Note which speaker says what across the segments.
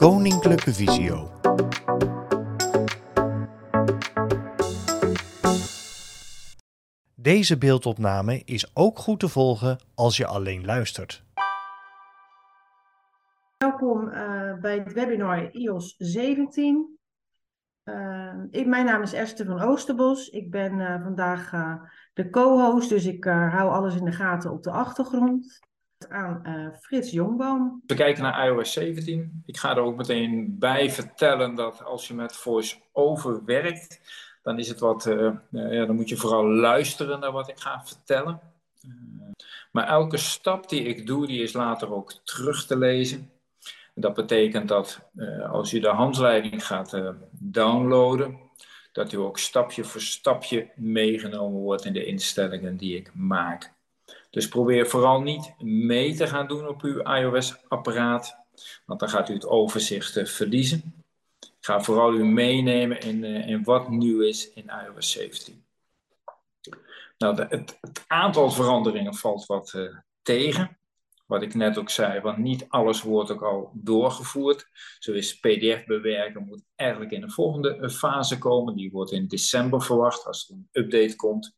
Speaker 1: Koninklijke Visio. Deze beeldopname is ook goed te volgen als je alleen luistert.
Speaker 2: Welkom uh, bij het webinar IOS 17. Uh, ik, mijn naam is Esther van Oosterbos. Ik ben uh, vandaag de co-host, dus ik hou alles in de gaten op de achtergrond. Aan Frits Jongboom.
Speaker 3: We kijken naar iOS 17. Ik ga er ook meteen bij vertellen dat als je met voice-over werkt, dan is het wat, ja, dan moet je vooral luisteren naar wat ik ga vertellen. maar elke stap die ik doe, die is later ook terug te lezen. Dat betekent dat uh, als je de handleiding gaat uh, downloaden, dat u ook stapje voor stapje meegenomen wordt in de instellingen die ik maak. Dus probeer vooral niet mee te gaan doen op uw iOS-apparaat, want dan gaat u het overzicht uh, verliezen. Ga vooral u meenemen in, in wat nieuw is in iOS 17. Nou, het, het, aantal veranderingen valt wat tegen wat ik net ook zei, want niet alles wordt ook al doorgevoerd. Zo is PDF bewerken moet eigenlijk in de volgende eh, fase komen. Die wordt in december verwacht als er een update komt.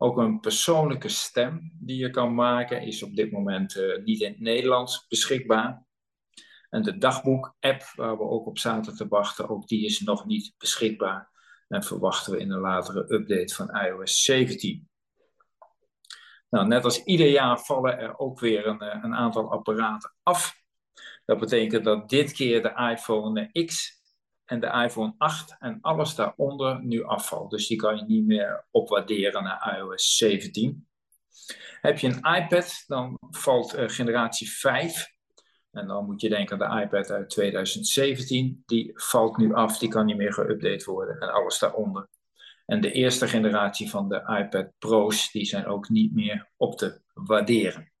Speaker 3: Ook een persoonlijke stem die je kan maken is op dit moment uh, niet in het Nederlands beschikbaar. En de dagboek-app, waar we ook op zaten te wachten, ook die is nog niet beschikbaar. En verwachten we in een latere update van iOS 17. Nou, net als ieder jaar vallen er ook weer een, eh, een aantal apparaten af. Dat betekent dat dit keer de iPhone X en de iPhone 8 en alles daaronder nu afvalt. Dus die kan je niet meer opwaarderen naar iOS 17. Heb je een iPad, dan valt uh, generatie 5. En dan moet je denken aan de iPad uit 2017. Die valt nu af, die kan niet meer geüpdate worden. En alles daaronder. En de eerste generatie van de iPad Pro's, die zijn ook niet meer op te waarderen.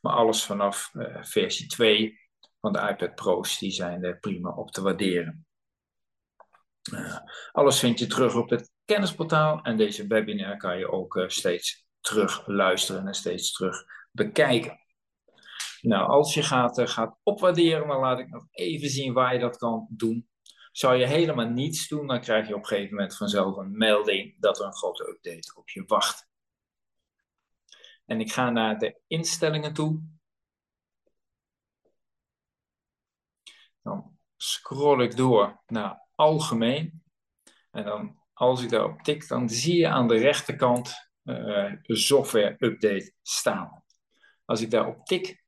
Speaker 3: Maar alles vanaf uh, versie 2 van de iPad Pro's, die zijn uh, prima op te waarderen. Uh, alles vind je terug op het kennisportaal en deze webinar kan je ook steeds terug luisteren en steeds terug bekijken. Nou, als je gaat, gaat opwaarderen, dan laat ik nog even zien waar je dat kan doen. Zou je helemaal niets doen, dan krijg je op een gegeven moment vanzelf een melding dat er een grote update op je wacht. En ik ga naar de instellingen toe. Dan scroll ik door naar algemeen. En dan, als ik daarop tik, dan zie je aan de rechterkant uh, software update staan. Als ik daarop tik,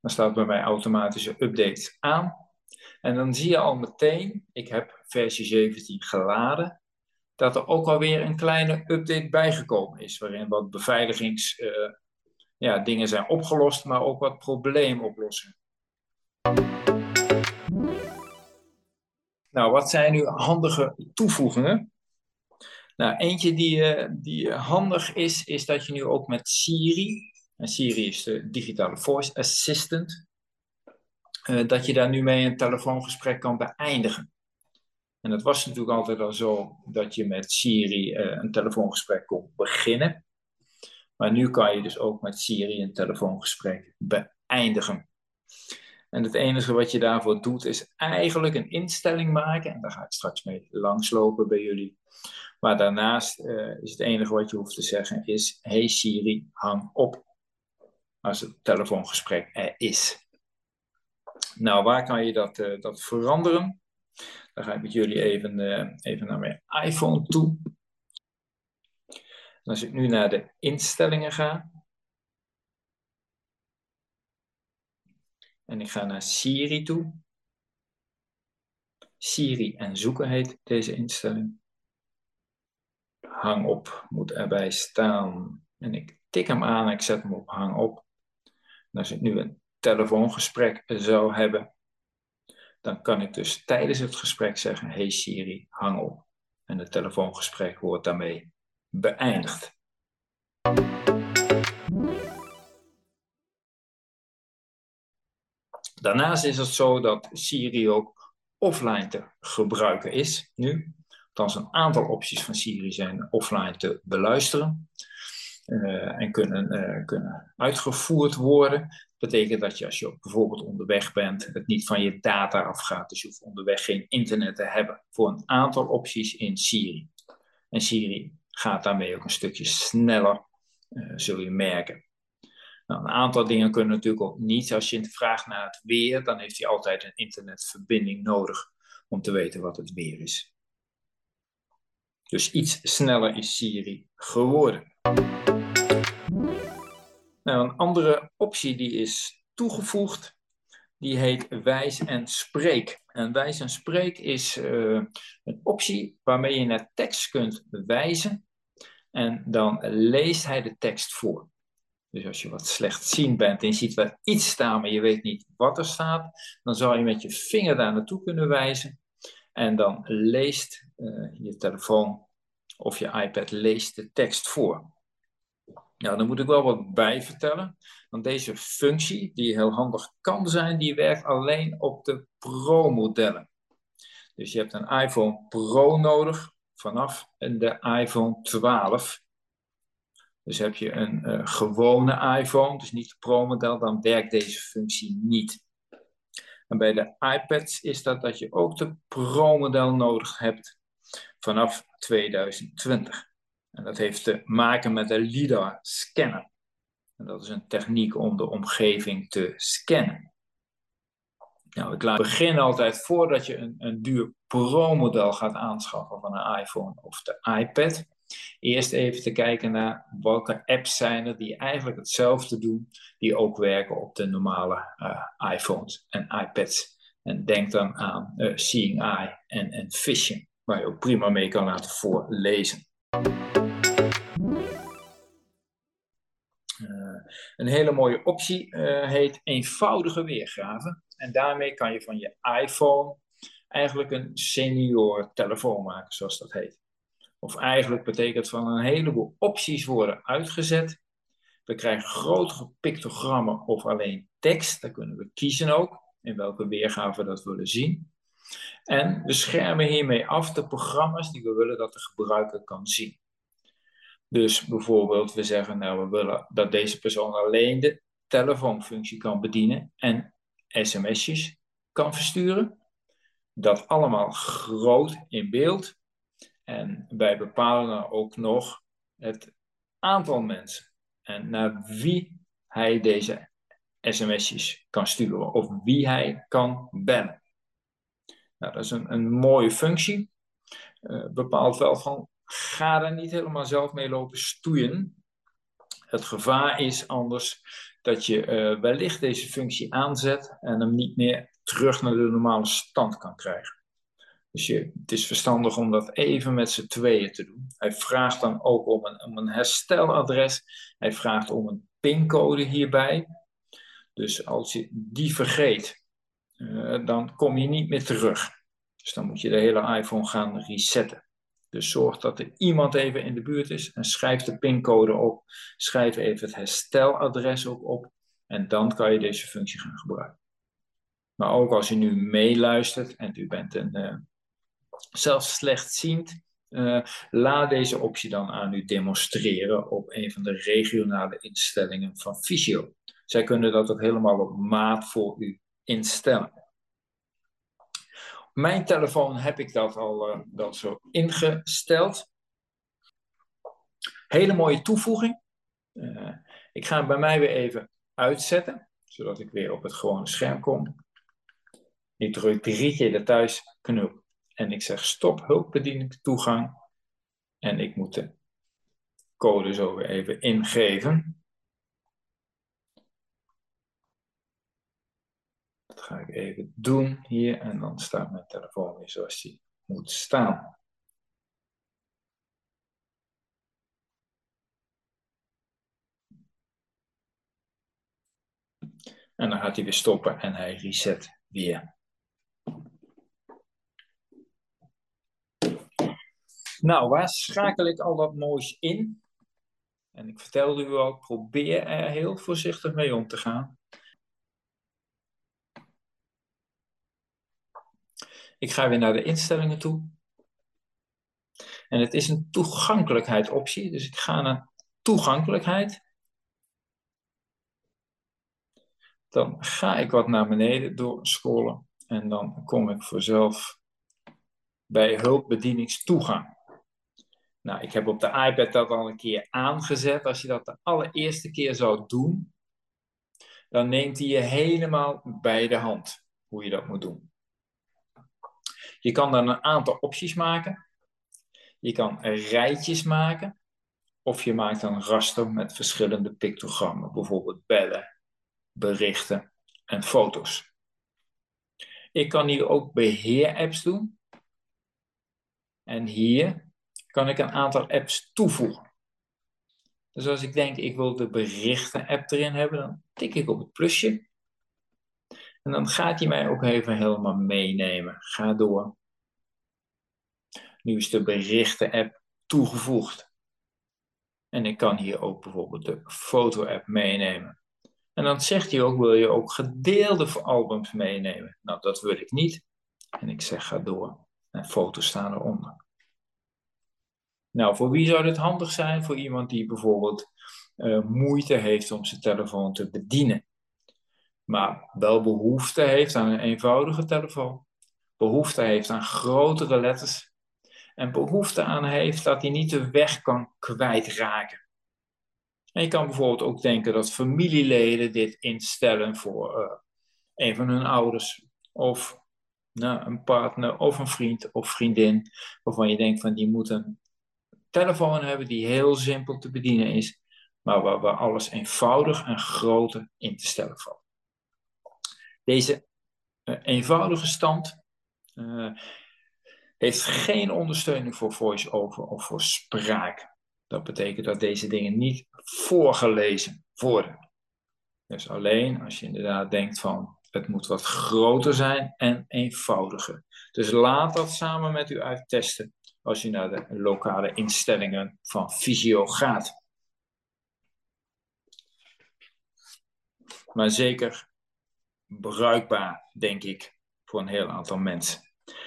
Speaker 3: dan staat bij mij automatische updates aan. En dan zie je al meteen, ik heb versie 17 geladen, dat er ook alweer een kleine update bijgekomen is, waarin wat beveiligingsdingen uh, ja, zijn opgelost, maar ook wat probleemoplossingen. Nou, wat zijn nu handige toevoegingen? Nou, eentje die, uh, die handig is, is dat je nu ook met Siri, en Siri is de digitale voice assistant, uh, dat je daar nu mee een telefoongesprek kan beëindigen. En het was natuurlijk altijd al zo dat je met Siri uh, een telefoongesprek kon beginnen. Maar nu kan je dus ook met Siri een telefoongesprek beëindigen. En het enige wat je daarvoor doet is eigenlijk een instelling maken. En daar ga ik straks mee langslopen bij jullie. Maar daarnaast uh, is het enige wat je hoeft te zeggen is... Hey Siri, hang op. Als het telefoongesprek er is. Nou, waar kan je dat, uh, dat veranderen? Dan ga ik met jullie even, uh, even naar mijn iPhone toe. En als ik nu naar de instellingen ga. En ik ga naar Siri toe. Siri en zoeken heet deze instelling. Hang op moet erbij staan. En ik tik hem aan ik zet hem op hang op. En als ik nu een telefoongesprek zou hebben, dan kan ik dus tijdens het gesprek zeggen: Hey Siri, hang op. En het telefoongesprek wordt daarmee beëindigd. Daarnaast is het zo dat Siri ook offline te gebruiken is nu. Althans, een aantal opties van Siri zijn offline te beluisteren. uh, en kunnen, uh, kunnen uitgevoerd worden. Dat betekent dat je als je bijvoorbeeld onderweg bent, het niet van je data afgaat. Dus je hoeft onderweg geen internet te hebben voor een aantal opties in Siri. En Siri gaat daarmee ook een stukje sneller, uh, zul je merken. Nou, een aantal dingen kunnen natuurlijk ook niet. Als je vraagt naar het weer, dan heeft hij altijd een internetverbinding nodig om te weten wat het weer is. Dus iets sneller is Siri geworden. Nou, een andere optie die is toegevoegd, die heet Wijs en Spreek. En Wijs en Spreek is uh, een optie waarmee je naar tekst kunt wijzen en dan leest hij de tekst voor. Dus als je wat slechtziend bent en je ziet wel iets staan, maar je weet niet wat er staat, dan zou je met je vinger daar naartoe kunnen wijzen. En dan leest uh, je telefoon of je iPad leest de tekst voor. Nou, dan moet ik wel wat bij vertellen. Want deze functie, die heel handig kan zijn, die werkt alleen op de Pro-modellen. Dus je hebt een iPhone Pro nodig vanaf de iPhone 12. Dus heb je een uh, gewone iPhone, dus niet het Pro-model, dan werkt deze functie niet. En bij de iPads is dat dat je ook de Pro-model nodig hebt vanaf 2020. En dat heeft te maken met de LIDAR-scanner. En dat is een techniek om de omgeving te scannen. Nou, ik laat beginnen altijd voordat je een, een duur Pro-model gaat aanschaffen van een iPhone of de iPad. Eerst even te kijken naar welke apps zijn er die eigenlijk hetzelfde doen, die ook werken op de normale uh, iPhones en iPads. En denk dan aan uh, Seeing Eye en, en Vision, waar je ook prima mee kan laten voorlezen. Uh, een hele mooie optie heet eenvoudige weergave. En daarmee kan je van je iPhone eigenlijk een senior telefoon maken, zoals dat heet. Of eigenlijk betekent van een heleboel opties worden uitgezet. We krijgen grotere pictogrammen of alleen tekst. Daar kunnen we kiezen ook in welke weergave we dat willen zien. En we schermen hiermee af de programma's die we willen dat de gebruiker kan zien. Dus bijvoorbeeld, we zeggen, nou, we willen dat deze persoon alleen de telefoonfunctie kan bedienen en sms'jes kan versturen. Dat allemaal groot in beeld. En wij bepalen ook nog het aantal mensen en naar wie hij deze sms'jes kan sturen of wie hij kan bellen. Nou, dat is een, een mooie functie. Uh, bepaalt wel van ga er niet helemaal zelf mee lopen stoeien. Het gevaar is anders dat je uh, wellicht deze functie aanzet en hem niet meer terug naar de normale stand kan krijgen. Dus het is verstandig om dat even met z'n tweeën te doen. Hij vraagt dan ook om een, om een hersteladres. Hij vraagt om een pincode hierbij. Dus als je die vergeet, uh, dan kom je niet meer terug. Dus dan moet je de hele iPhone gaan resetten. Dus zorg dat er iemand even in de buurt is en schrijf de pincode op. Schrijf even het hersteladres ook op. En dan kan je deze functie gaan gebruiken. Maar ook als je nu meeluistert en u bent een, uh, zelfs slechtziend, uh, laat deze optie dan aan u demonstreren op een van de regionale instellingen van Visio. Zij kunnen dat ook helemaal op maat voor u instellen mijn telefoon heb ik dat al uh, dat zo ingesteld. Hele mooie toevoeging. Uh, ik ga hem bij mij weer even uitzetten, zodat ik weer op het gewone scherm kom. Ik druk drie keer de thuisknop en ik zeg stop hulpbediening toegang. En ik moet de code zo weer even ingeven. ga ik even doen hier en dan staat mijn telefoon weer zoals die moet staan. En dan gaat hij weer stoppen en hij reset weer. Nou, waar schakel ik al dat moois in? En ik vertelde u al, probeer er heel voorzichtig mee om te gaan. Ik ga weer naar de instellingen toe. En het is een toegankelijkheidsoptie, dus ik ga naar toegankelijkheid. Dan ga ik wat naar beneden doorscrollen en dan kom ik vanzelf bij hulpbedieningstoegang. Nou, ik heb op de iPad dat al een keer aangezet. Als je dat de allereerste keer zou doen, dan neemt hij je helemaal bij de hand hoe je dat moet doen. Je kan dan een aantal opties maken. Je kan rijtjes maken. Of je maakt een raster met verschillende pictogrammen, bijvoorbeeld bellen, berichten en foto's. Ik kan hier ook beheer-apps doen. En hier kan ik een aantal apps toevoegen. Dus als ik denk, ik wil de berichten-app erin hebben, dan tik ik op het plusje. En dan gaat hij mij ook even helemaal meenemen. Ga door. Nu is de berichten-app toegevoegd. En ik kan hier ook bijvoorbeeld de foto-app meenemen. En dan zegt hij ook, wil je ook gedeelde albums meenemen? Nou, dat wil ik niet. En ik zeg, ga door. En foto's staan eronder. Nou, voor wie zou dit handig zijn? Voor iemand die bijvoorbeeld uh, moeite heeft om zijn telefoon te bedienen. Maar wel behoefte heeft aan een eenvoudige telefoon. Behoefte heeft aan grotere letters. En behoefte aan heeft dat hij niet de weg kan kwijtraken. En je kan bijvoorbeeld ook denken dat familieleden dit instellen voor uh, een van hun ouders. Of nou, een partner of een vriend of vriendin. Waarvan je denkt van die moet een telefoon hebben die heel simpel te bedienen is. Maar waar, alles eenvoudig en groter in te stellen valt. Deze uh, eenvoudige stand uh, heeft geen ondersteuning voor voice-over of voor spraak. Dat betekent dat deze dingen niet voorgelezen worden. Dus alleen als je inderdaad denkt van het moet wat groter zijn en eenvoudiger. Dus laat dat samen met u uittesten als je naar de lokale instellingen van Visio gaat. Maar zeker bruikbaar, denk ik, voor een heel aantal mensen.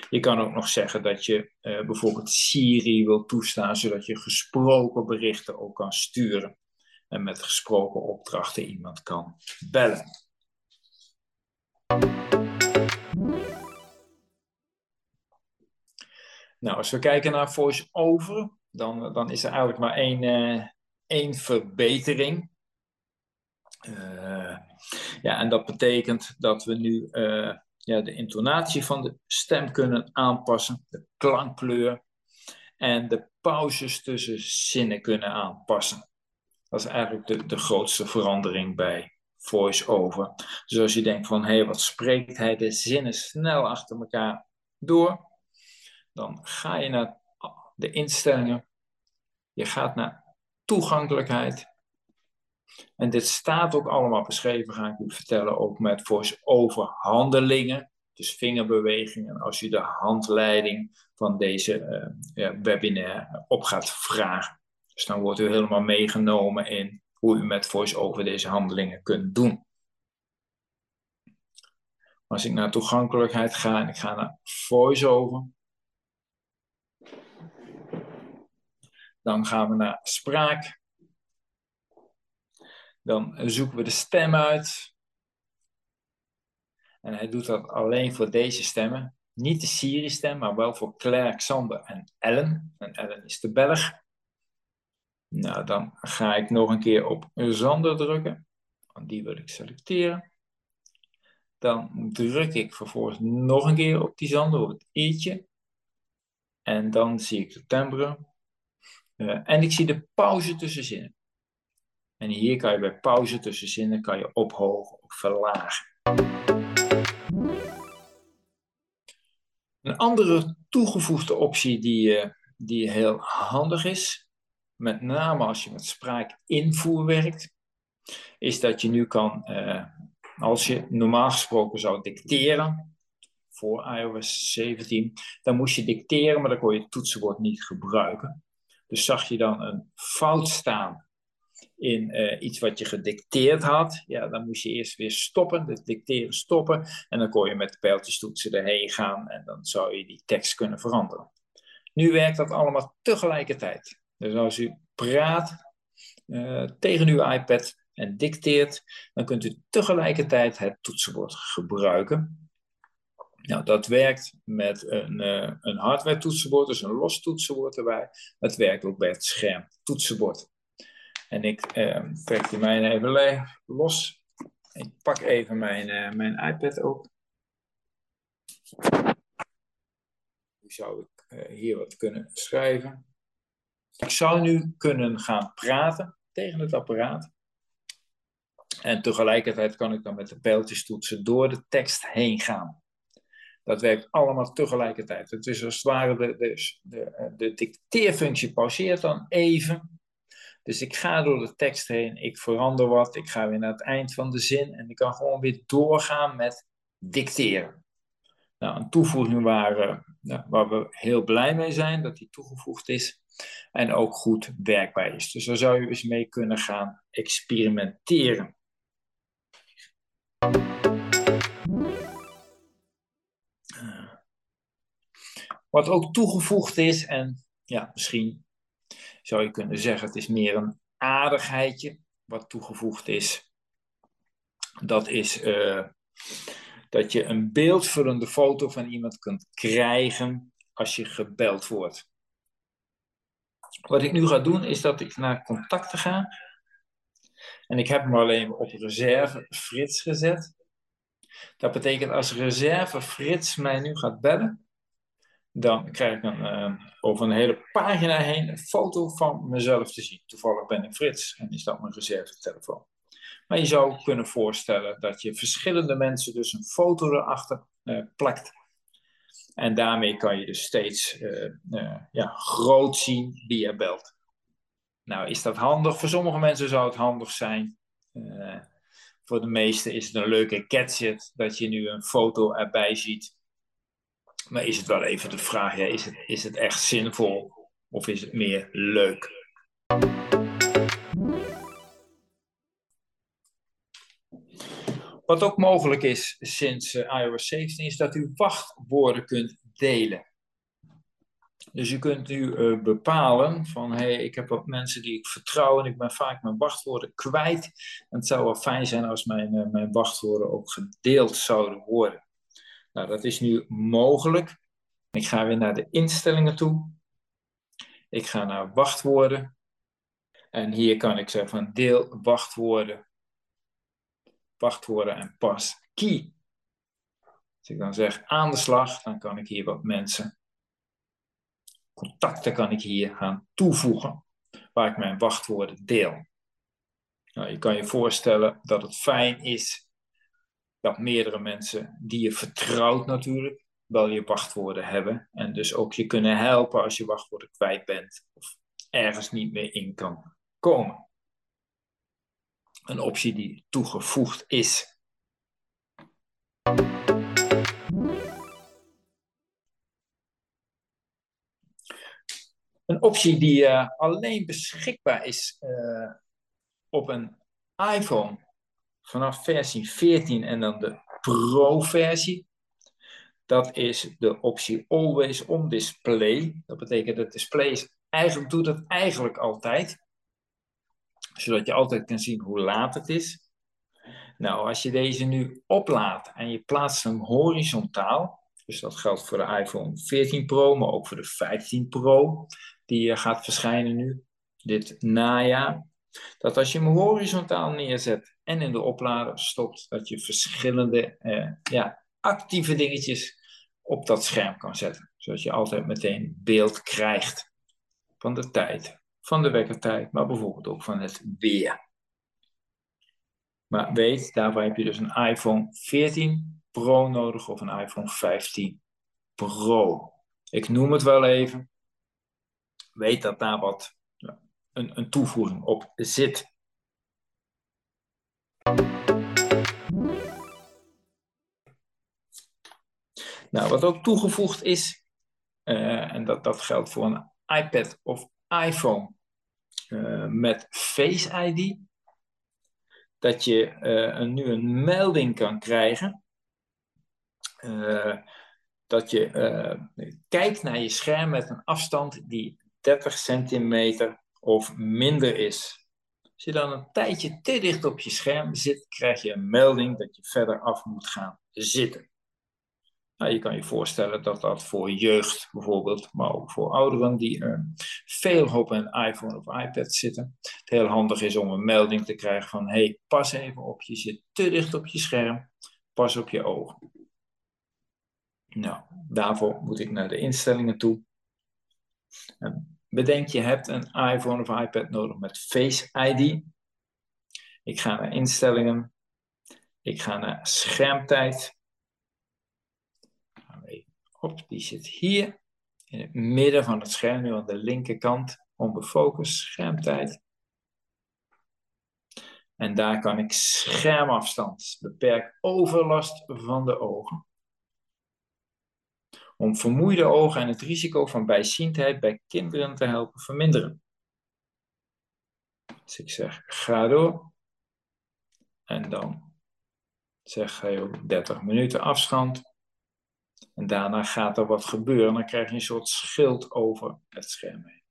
Speaker 3: Je kan ook nog zeggen dat je uh, bijvoorbeeld Siri wil toestaan, zodat je gesproken berichten ook kan sturen. En met gesproken opdrachten iemand kan bellen. Nou, als we kijken naar voice-over, dan, dan is er eigenlijk maar één, uh, één verbetering. Uh, ja, en dat betekent dat we nu uh, ja, de intonatie van de stem kunnen aanpassen, de klankkleur en de pauzes tussen zinnen kunnen aanpassen. Dat is eigenlijk de, de grootste verandering bij voice-over. Dus als je denkt van, hé, hey, wat spreekt hij de zinnen snel achter elkaar door, dan ga je naar de instellingen, je gaat naar toegankelijkheid. En dit staat ook allemaal beschreven, ga ik u vertellen, ook met voice-over handelingen, dus vingerbewegingen, als je de handleiding van deze uh, webinar op gaat vragen. Dus dan wordt u helemaal meegenomen in hoe u met voice-over deze handelingen kunt doen. Als ik naar toegankelijkheid ga en ik ga naar voice-over, dan gaan we naar spraak. Dan zoeken we de stem uit. En hij doet dat alleen voor deze stemmen. Niet de Siri-stem, maar wel voor Claire, Xander en Ellen. En Ellen is de Belg. Nou, dan ga ik nog een keer op Zander drukken. Die wil ik selecteren. Dan druk ik vervolgens nog een keer op die Zander, op het i'tje. En dan zie ik de timbre. Uh, en ik zie de pauze tussen zinnen. En hier kan je bij pauze tussen zinnen kan je ophogen of verlagen. Een andere toegevoegde optie die, uh, die heel handig is, met name als je met spraakinvoer werkt, is dat je nu kan, uh, als je normaal gesproken zou dicteren voor iOS 17, dan moest je dicteren, maar dan kon je het toetsenbord niet gebruiken. Dus zag je dan een fout staan in uh, iets wat je gedicteerd had, ja, dan moest je eerst weer stoppen, het dicteren stoppen, en dan kon je met de pijltjestoetsen erheen gaan en dan zou je die tekst kunnen veranderen. Nu werkt dat allemaal tegelijkertijd. Dus als u praat, eh, tegen uw iPad en dicteert, dan kunt u tegelijkertijd het toetsenbord gebruiken. Nou, dat werkt met een, uh, een hardware toetsenbord, dus een los toetsenbord erbij. Het werkt ook bij het scherm toetsenbord. En ik uh, trek die mijne even los. Ik pak even mijn, uh, mijn iPad ook. Nu zou ik uh, hier wat kunnen schrijven. Ik zou nu kunnen gaan praten tegen het apparaat. En tegelijkertijd kan ik dan met de pijltjes toetsen door de tekst heen gaan. Dat werkt allemaal tegelijkertijd. Het is als het ware de, de, de, de dicteerfunctie pauzeert dan even. Dus ik ga door de tekst heen, ik verander wat, ik ga weer naar het eind van de zin en ik kan gewoon weer doorgaan met dicteren. Nou, een toevoeging waar, uh, waar we heel blij mee zijn dat die toegevoegd is en ook goed werkbaar is. Dus daar zou je eens mee kunnen gaan experimenteren. Wat ook toegevoegd is, en ja, misschien zou je kunnen zeggen, het is meer een aardigheidje wat toegevoegd is. Dat is uh, dat je een beeldvullende foto van iemand kunt krijgen als je gebeld wordt. Wat ik nu ga doen is dat ik naar contacten ga. En ik heb hem alleen op reserve Frits gezet. Dat betekent als reserve Frits mij nu gaat bellen, dan krijg ik een, uh, over een hele pagina heen een foto van mezelf te zien. Toevallig ben ik Frits en is dat mijn reservetelefoon. Maar je zou kunnen voorstellen dat je verschillende mensen dus een foto erachter uh, plakt. En daarmee kan je dus steeds uh, ja, groot zien wie je belt. Nou, is dat handig? Voor sommige mensen zou het handig zijn. voor de meesten is het een leuke gadget dat je nu een foto erbij ziet maar is het wel even de vraag, ja, is, het, is het echt zinvol of is het meer leuk? Wat ook mogelijk is sinds uh, iOS 17 is dat u wachtwoorden kunt delen. Dus u kunt nu uh, bepalen van, hey, ik heb wat mensen die ik vertrouw en ik ben vaak mijn wachtwoorden kwijt. En het zou wel fijn zijn als mijn, uh, mijn wachtwoorden ook gedeeld zouden worden. Nou, dat is nu mogelijk. Ik ga weer naar de instellingen toe. Ik ga naar wachtwoorden. En hier kan ik zeggen van deel wachtwoorden. Wachtwoorden en pas key. Als ik dan zeg aan de slag, dan kan ik hier wat mensen. Contacten kan ik hier gaan toevoegen. Waar ik mijn wachtwoorden deel. Nou, je kan je voorstellen dat het fijn is dat meerdere mensen die je vertrouwt natuurlijk, wel je wachtwoorden hebben. En dus ook je kunnen helpen als je wachtwoorden kwijt bent of ergens niet meer in kan komen. Een optie die toegevoegd is. Een optie die uh, alleen beschikbaar is uh, op een iPhone vanaf versie 14 en dan de Pro-versie. Dat is de optie Always On Display. Dat betekent dat het display eigenlijk, doet het eigenlijk altijd. Zodat je altijd kan zien hoe laat het is. Nou, als je deze nu oplaadt en je plaatst hem horizontaal. Dus dat geldt voor de iPhone 14 Pro, maar ook voor de 15 Pro. Die gaat verschijnen nu, dit najaar. Dat als je hem horizontaal neerzet en in de oplader stopt, dat je verschillende eh, ja, actieve dingetjes op dat scherm kan zetten. Zodat je altijd meteen beeld krijgt van de tijd, van de wekkertijd, maar bijvoorbeeld ook van het weer. Maar weet, daarvoor heb je dus een iPhone 14 Pro nodig of een iPhone 15 Pro. Ik noem het wel even. Weet dat daar wat een, een toevoeging op zit. Nou, wat ook toegevoegd is, uh, en dat, dat geldt voor een iPad of iPhone uh, met Face ID, dat je uh, een, nu een melding kan krijgen. dat je kijkt naar je scherm met een afstand die 30 centimeter of minder is. Als je dan een tijdje te dicht op je scherm zit, krijg je een melding dat je verder af moet gaan zitten. Nou, je kan je voorstellen dat dat voor jeugd bijvoorbeeld, maar ook voor ouderen die uh, veel op een iPhone of iPad zitten, het heel handig is om een melding te krijgen van hey, pas even op, je zit te dicht op je scherm, pas op je ogen. Nou, daarvoor moet ik naar de instellingen toe. En bedenk, je hebt een iPhone of iPad nodig met Face ID. Ik ga naar instellingen. Ik ga naar schermtijd. Hop, die zit hier in het midden van het scherm, nu aan de linkerkant, onder focus, schermtijd. En daar kan ik schermafstand, beperk overlast van de ogen. Om vermoeide ogen en het risico van bijziendheid bij kinderen te helpen verminderen. Dus ik zeg, ga door. En dan zeg hij ook 30 minuten afstand. En daarna gaat er wat gebeuren. Dan krijg je een soort schild over het scherm heen.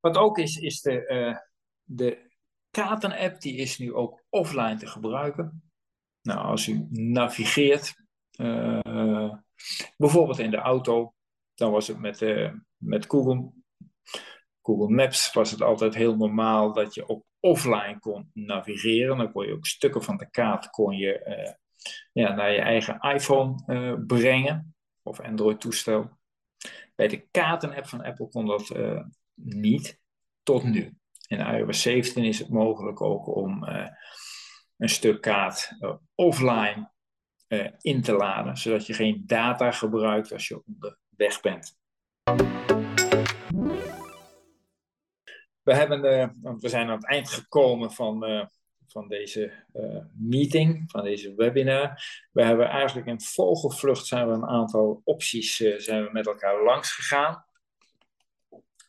Speaker 3: Wat ook is, is de, uh, de kaarten-app. Die is nu ook offline te gebruiken. Nou, als u navigeert, uh, bijvoorbeeld in de auto, dan was het met, uh, met Google, Google Maps was het altijd heel normaal dat je op offline kon navigeren. Dan kon je ook stukken van de kaart kon je, uh, ja, naar je eigen iPhone brengen of Android-toestel. Bij de kaarten-app van Apple kon dat niet tot nu. In iOS 17 is het mogelijk ook om een stuk kaart offline in te laden, zodat je geen data gebruikt als je onderweg bent. We, hebben, uh, want we zijn aan het eind gekomen van, van deze meeting, van deze webinar. We hebben eigenlijk in vogelvlucht zijn we een aantal opties zijn we met elkaar langs gegaan.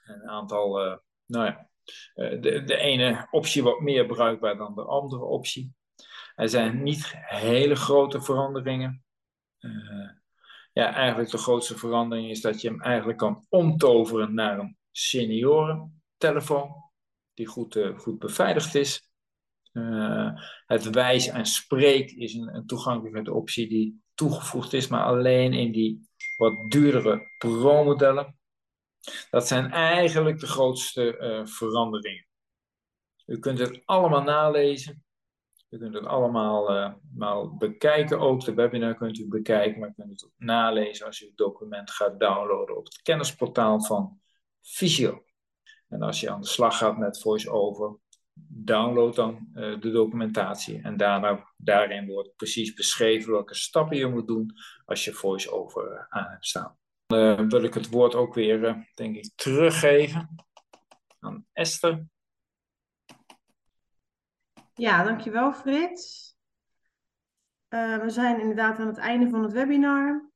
Speaker 3: Een aantal, nou ja, de, de ene optie wat meer bruikbaar dan de andere optie. Er zijn niet hele grote veranderingen. ja, eigenlijk de grootste verandering is dat je hem eigenlijk kan omtoveren naar een senioren telefoon, die goed, uh, goed beveiligd is. Uh, het wijs en spreek is een, een optie die toegevoegd is, maar alleen in die wat duurdere Pro-modellen. Dat zijn eigenlijk de grootste veranderingen. U kunt het allemaal nalezen. U kunt het allemaal uh, bekijken. Ook de webinar kunt u bekijken, maar u kunt het ook nalezen als u het document gaat downloaden op het kennisportaal van Visio. En als je aan de slag gaat met VoiceOver, download dan uh, de documentatie. En daarin wordt precies beschreven welke stappen je moet doen als je VoiceOver uh, aan hebt staan. Dan wil ik het woord ook weer, denk ik, teruggeven aan Esther.
Speaker 2: Ja, dankjewel Frits. we zijn inderdaad aan het einde van het webinar.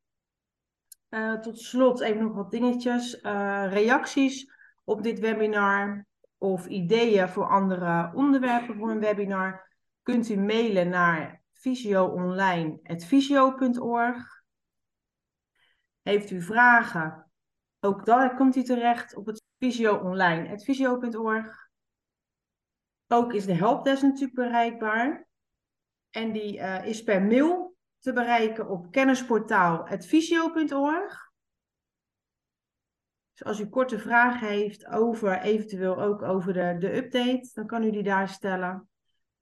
Speaker 2: tot slot even nog wat dingetjes. reacties op dit webinar of ideeën voor andere onderwerpen voor een webinar, kunt u mailen naar visioonline.visio.org. Heeft u vragen, ook daar komt u terecht op het visioonline.visio.org. Ook is de helpdesk natuurlijk bereikbaar. En die uh, is per mail te bereiken op kennisportaal.visio.org. Dus als u korte vragen heeft over, eventueel ook over de, de update, dan kan u die daar stellen.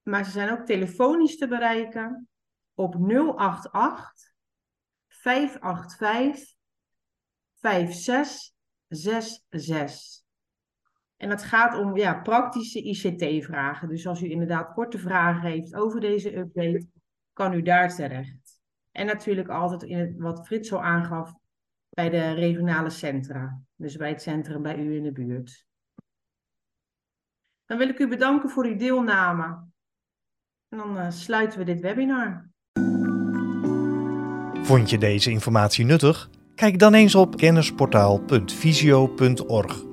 Speaker 2: Maar ze zijn ook telefonisch te bereiken op 088 585 5666. En dat gaat om ja, praktische ICT-vragen. Dus als u inderdaad korte vragen heeft over deze update, kan u daar terecht. En natuurlijk altijd in wat Frits al aangaf, bij de regionale centra. Dus bij het centrum bij u in de buurt. Dan wil ik u bedanken voor uw deelname. En dan uh, sluiten we dit webinar.
Speaker 1: Vond je deze informatie nuttig? Kijk dan eens op kennisportaal.visio.org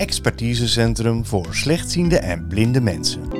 Speaker 1: expertisecentrum voor slechtziende en blinde mensen.